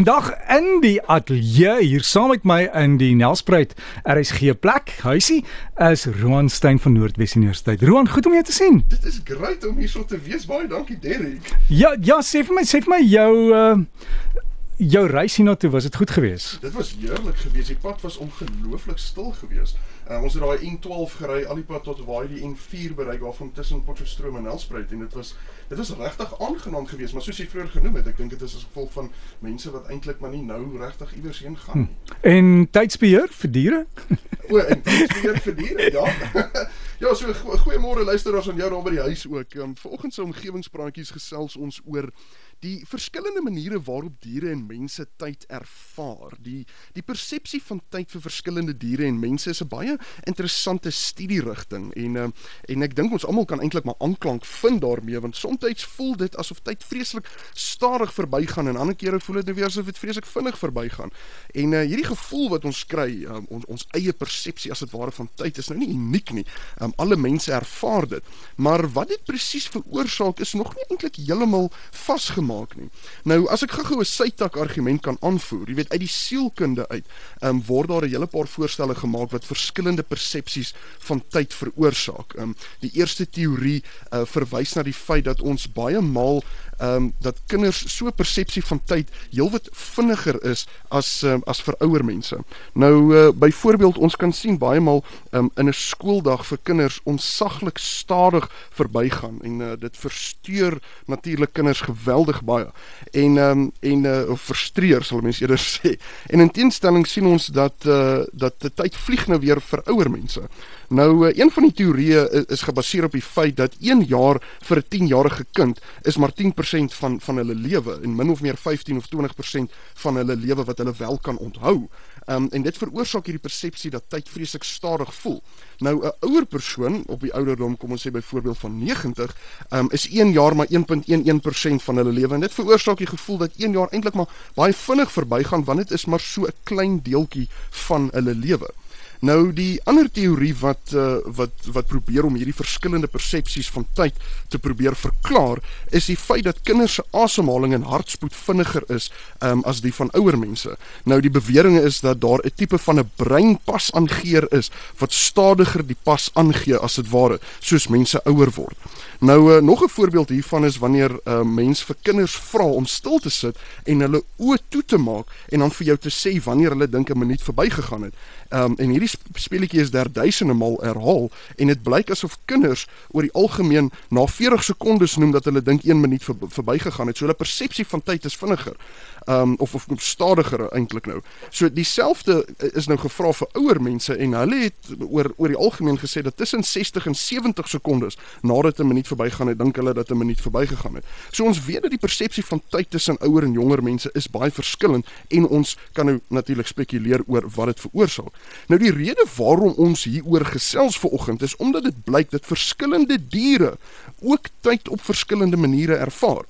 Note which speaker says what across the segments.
Speaker 1: Vandag in die ateljee hier saam met my in die Nelspruit RSG plek, huisie, is Roan Stein van Noordwes Universiteit. Roan, goed om jou te sien.
Speaker 2: Dit is great om hier so te wees. Baie dankie, Derek.
Speaker 1: Ja, ja, sê vir my, sê vir my jou uh jou reis hiernatoe, was dit goed geweest?
Speaker 2: Dit was heerlik geweest. Die pad was ongelooflik stil geweest. Uh, ons het daai N12 gery al die pad tot waar die N4 bereik waarvan tussen Potchefstroom en Nelspruit en dit was dit was regtig aangenaam geweest, maar soos jy vroeër genoem het, ek dink dit is as gevolg van mense wat eintlik maar nie nou regtig iewers heen gaan nie.
Speaker 1: Hm. En tydsbeheer vir diere?
Speaker 2: o, en tydsbeheer vir diere, ja. ja, so goeiemôre luisteraars aan jou daar by die huis ook. Um, Vanoggend se omgewingspraatjies gesels ons oor die verskillende maniere waarop diere en mense tyd ervaar. Die die persepsie van tyd vir verskillende diere en mense is 'n baie interessante studierigting en uh, en ek dink ons almal kan eintlik maar aanklank vind daarmee want soms voel dit asof tyd vreeslik stadig verbygaan en ander kere voel dit nou weer asof dit vreeslik vinnig verbygaan. En uh, hierdie gevoel wat ons kry, um, ons ons eie persepsie as dit ware van tyd is nou nie uniek nie. Um, alle mense ervaar dit. Maar wat dit presies veroorsaak is nog nie eintlik heeltemal vasgemaak maak nie. Nou as ek gou-gou 'n sytak argument kan aanvoer, jy weet uit die sielkunde uit, ehm um, word daar 'n hele paar voorstelle gemaak wat verskillende persepsies van tyd veroorsaak. Ehm um, die eerste teorie uh, verwys na die feit dat ons baie maal ehm um, dat kinders so persepsie van tyd heelwat vinniger is as um, as vir ouer mense. Nou uh, byvoorbeeld ons kan sien baie maal um, in 'n skooldag vir kinders onsaglik stadig verbygaan en uh, dit versteur natuurlik kinders geweldig baie. En um, en uh, frustreer sal mense eerder sê. En in teenstelling sien ons dat uh, dat die tyd vlieg nou weer vir ouer mense. Nou een van die teorieë is, is gebaseer op die feit dat 1 jaar vir 'n 10-jarige kind is maar 10% van van hulle lewe en min of meer 15 of 20% van hulle lewe wat hulle wel kan onthou. Um, en dit veroorsaak hierdie persepsie dat tyd vreeslik stadig voel. Nou 'n ouer persoon op die ouderdom, kom ons sê byvoorbeeld van 90, um, is 1 jaar maar 1.11% van hulle lewe en dit veroorsaak die gevoel dat 1 jaar eintlik maar baie vinnig verbygaan want dit is maar so 'n klein deeltjie van hulle lewe. Nou die ander teorie wat uh, wat wat probeer om hierdie verskillende persepsies van tyd te probeer verklaar, is die feit dat kinders se asemhaling en hartspoed vinniger is um, as die van ouer mense. Nou die bewering is dat daar 'n tipe van 'n breinpas aangeer is wat stadiger die pas aangee as dit ware soos mense ouer word. Nou uh, nog 'n voorbeeld hiervan is wanneer 'n uh, mens vir kinders vra om stil te sit en hulle oë toe te maak en dan vir jou te sê wanneer hulle dink 'n minuut verbygegaan het. Um, en hierdie speletjie is derduisende maal herhaal en dit blyk asof kinders oor die algemeen na 40 sekondes noem dat hulle dink 1 minuut ver, verbygegaan het. So hulle persepsie van tyd is vinniger um, of of stadiger eintlik nou. So dieselfde is nou gevra vir ouer mense en hulle het oor oor die algemeen gesê dat tussen 60 en 70 sekondes nadat 'n minuut verbygaan het, dink hulle dat 'n minuut verbygegaan het. So ons weet dat die persepsie van tyd tussen ouer en jonger mense is baie verskillend en ons kan nou natuurlik spekuleer oor wat dit veroorsaak. Nou die rede waarom ons hieroor gesels vanoggend is omdat dit blyk dat verskillende diere ook tyd op verskillende maniere ervaar.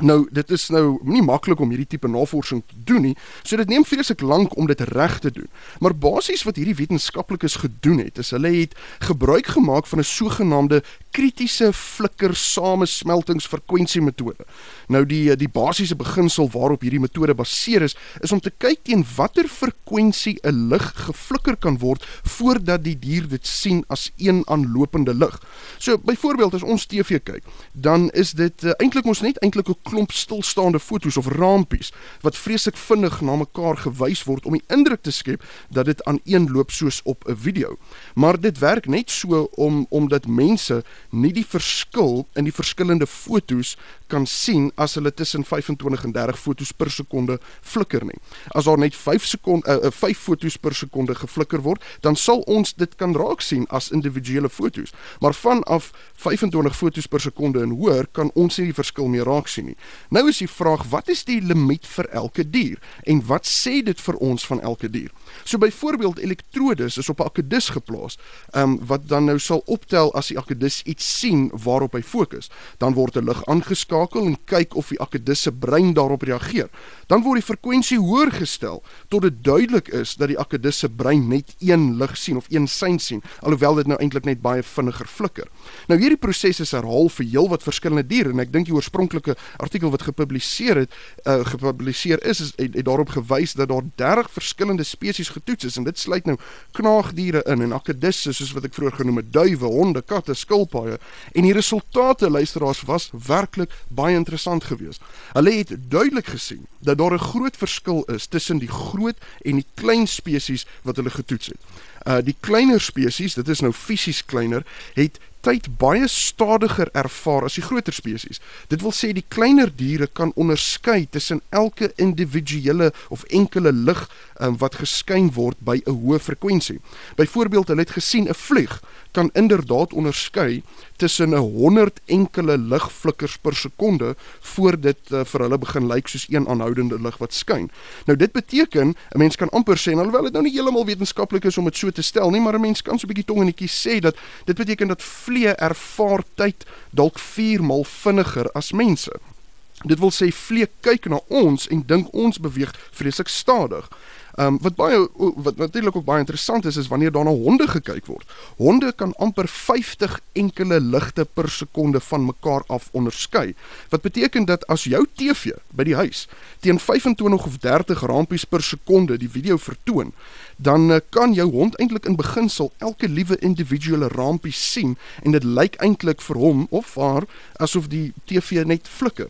Speaker 2: Nou dit is nou nie maklik om hierdie tipe navorsing te doen nie. So dit neem vreeslik lank om dit reg te doen. Maar basies wat hierdie wetenskaplikes gedoen het, is hulle het gebruik gemaak van 'n sogenaamde kritiese flikker samesmeltingsfrekwensie metode. Nou die die basiese beginsel waarop hierdie metode baseer is, is om te kyk teen watter frekwensie 'n lig geflikker kan word voordat die dier dit sien as een aanlopende lig. So byvoorbeeld as ons TV kyk, dan is dit uh, eintlik ons net eintlik 'n klomp stilstaande fotos of rampies wat vreeslik vinnig na mekaar gewys word om die indruk te skep dat dit aan een loop soos op 'n video. Maar dit werk net so om omdat mense nie die verskil in die verskillende fotos kan sien as hulle tussen 25 en 30 fotos per sekonde flikker nie. As daar net 5 sekonde uh, 5 fotos per sekonde geflikker word, dan sal ons dit kan raak sien as individuele fotos. Maar vanaf 25 fotos per sekonde en hoër kan ons nie die verskil meer raak sien nie. Nou is die vraag, wat is die limiet vir elke dier en wat sê dit vir ons van elke dier? So byvoorbeeld elektrodes is op 'n akedus geplaas, ehm um, wat dan nou sal optel as die akedus iets sien waarop hy fokus. Dan word 'n lig aangeskakel en kyk of die akedus se brein daarop reageer. Dan word die frekwensie hoër gestel tot dit duidelik is dat die akedus se brein net een lig sien of een sein sien, alhoewel dit nou eintlik net baie vinniger flikker. Nou hierdie proses is herhaal vir heelwat verskillende diere en ek dink die oorspronklike artikel wat gepubliseer het, uh, gepubliseer is, is het, het daarop gewys dat daar 30 verskillende spesies getoets is en dit sluit nou knaagdiere in en akedisse soos wat ek vroeër genoem het, duwe, honde, katte, skilpaaie en die resultate luisteraars was werklik baie interessant geweest. Hulle het duidelik gesien dat daar 'n groot verskil is tussen die groot en die klein spesies wat hulle getoets het. Uh die kleiner spesies, dit is nou fisies kleiner, het tyd baie stadiger ervaar as die groter spesies. Dit wil sê die kleiner diere kan onderskei tussen elke individuele of enkele lig um, wat geskyn word by 'n hoë frekwensie. Byvoorbeeld, hulle het gesien 'n vlieg kan inderdaad onderskei tussen 'n 100 enkele ligflikkers per sekonde voor dit uh, vir hulle begin lyk soos een aanhoudende lig wat skyn. Nou dit beteken 'n mens kan amper sê alhoewel dit nou nie heeltemal wetenskaplik is om dit so te stel nie, maar 'n mens kan so 'n bietjie tong en netjie sê dat dit beteken dat vlee ervaar tyd dalk 4 maal vinniger as mense. Dit wil sê vlee kyk na ons en dink ons beweeg vreeslik stadig. Ehm um, wat baie wat natuurlik ook baie interessant is is wanneer daar na honde gekyk word. Honde kan amper 50 enkele ligte per sekonde van mekaar af onderskei. Wat beteken dat as jou TV by die huis teen 25 of 30 rampies per sekonde die video vertoon, dan uh, kan jou hond eintlik in beginsel elke liewe individuele rampie sien en dit lyk eintlik vir hom of haar asof die TV net flikker.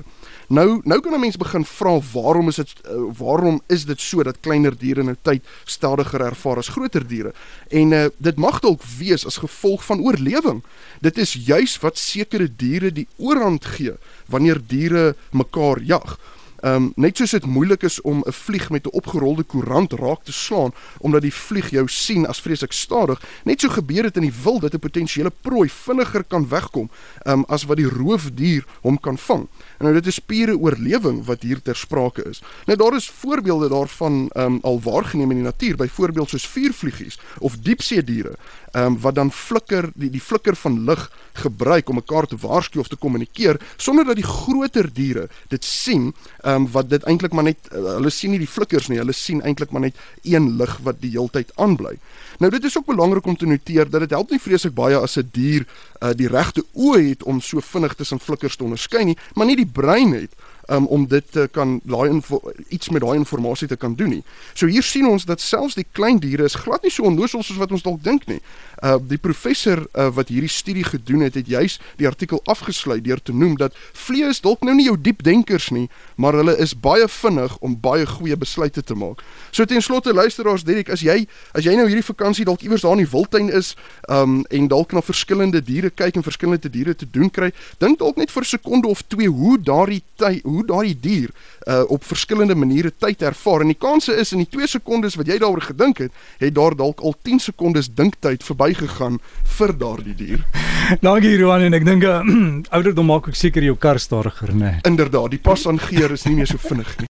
Speaker 2: Nou nou kan 'n mens begin vra waarom is dit uh, waarom is dit so dat kleiner diere nou tyd stadiger ervaar as groter diere? En uh, dit mag dalk wees as gevolg van oorlewing. Dit is juis wat sekere diere die oorhand gee wanneer diere mekaar jag. Ehm um, net soos dit moeilik is om 'n vlieg met 'n opgerolde koerant raak te slaan omdat die vlieg jou sien as vreeslik stadig, net so gebeur dit in die wild dat 'n potensiële prooi vinniger kan wegkom ehm um, as wat die roofdier hom kan vang. En nou dit is pure oorlewing wat hier ter sprake is. Nou daar is voorbeelde daarvan ehm um, al waargeneem in die natuur, byvoorbeeld soos vuurvliegies of diepsee diere ehm um, wat dan flikker die die flikker van lig gebruik om mekaar te waarsku of te kommunikeer sonder dat die groter diere dit sien ehm um, wat dit eintlik maar net uh, hulle sien nie die flikkers nie hulle sien eintlik maar net een lig wat die heeltyd aanbly. Nou dit is ook belangrik om te noteer dat dit help nie vreeslik baie as 'n dier uh, die regte oë het om so vinnig tussen flikkers te onderskei nie, maar nie die brein het um, om dit te kan daai iets met daai inligting te kan doen nie. So hier sien ons dat selfs die klein diere is glad nie so onnoosel soos wat ons dalk dink nie. Uh die professor uh, wat hierdie studie gedoen het, het juis die artikel afgesluit deur te noem dat vlee is dalk nou nie jou diep denkers nie, maar hulle is baie vinnig om baie goeie besluite te maak. So ten slotte luisteraars, Derek, as jy as jy nou hierdie vakansie dalk iewers daar in die wildtuin is, um en dalk na verskillende diere kyk en verskillende diere te doen kry, dink dalk net vir 'n sekonde of twee hoe daardie hoe daardie dier uh, op verskillende maniere tyd ervaar. En die kanse is in die 2 sekondes wat jy daaroor gedink het, het daar dalk al 10 sekondes dinktyd verbygegaan vir daardie dier.
Speaker 1: Dankie Roan en ek dink uh, ouderdom maak ook seker jou kar stadiger, né? Nee.
Speaker 2: Inderdaad, die pas aan geur is nie meer so vinnig nie.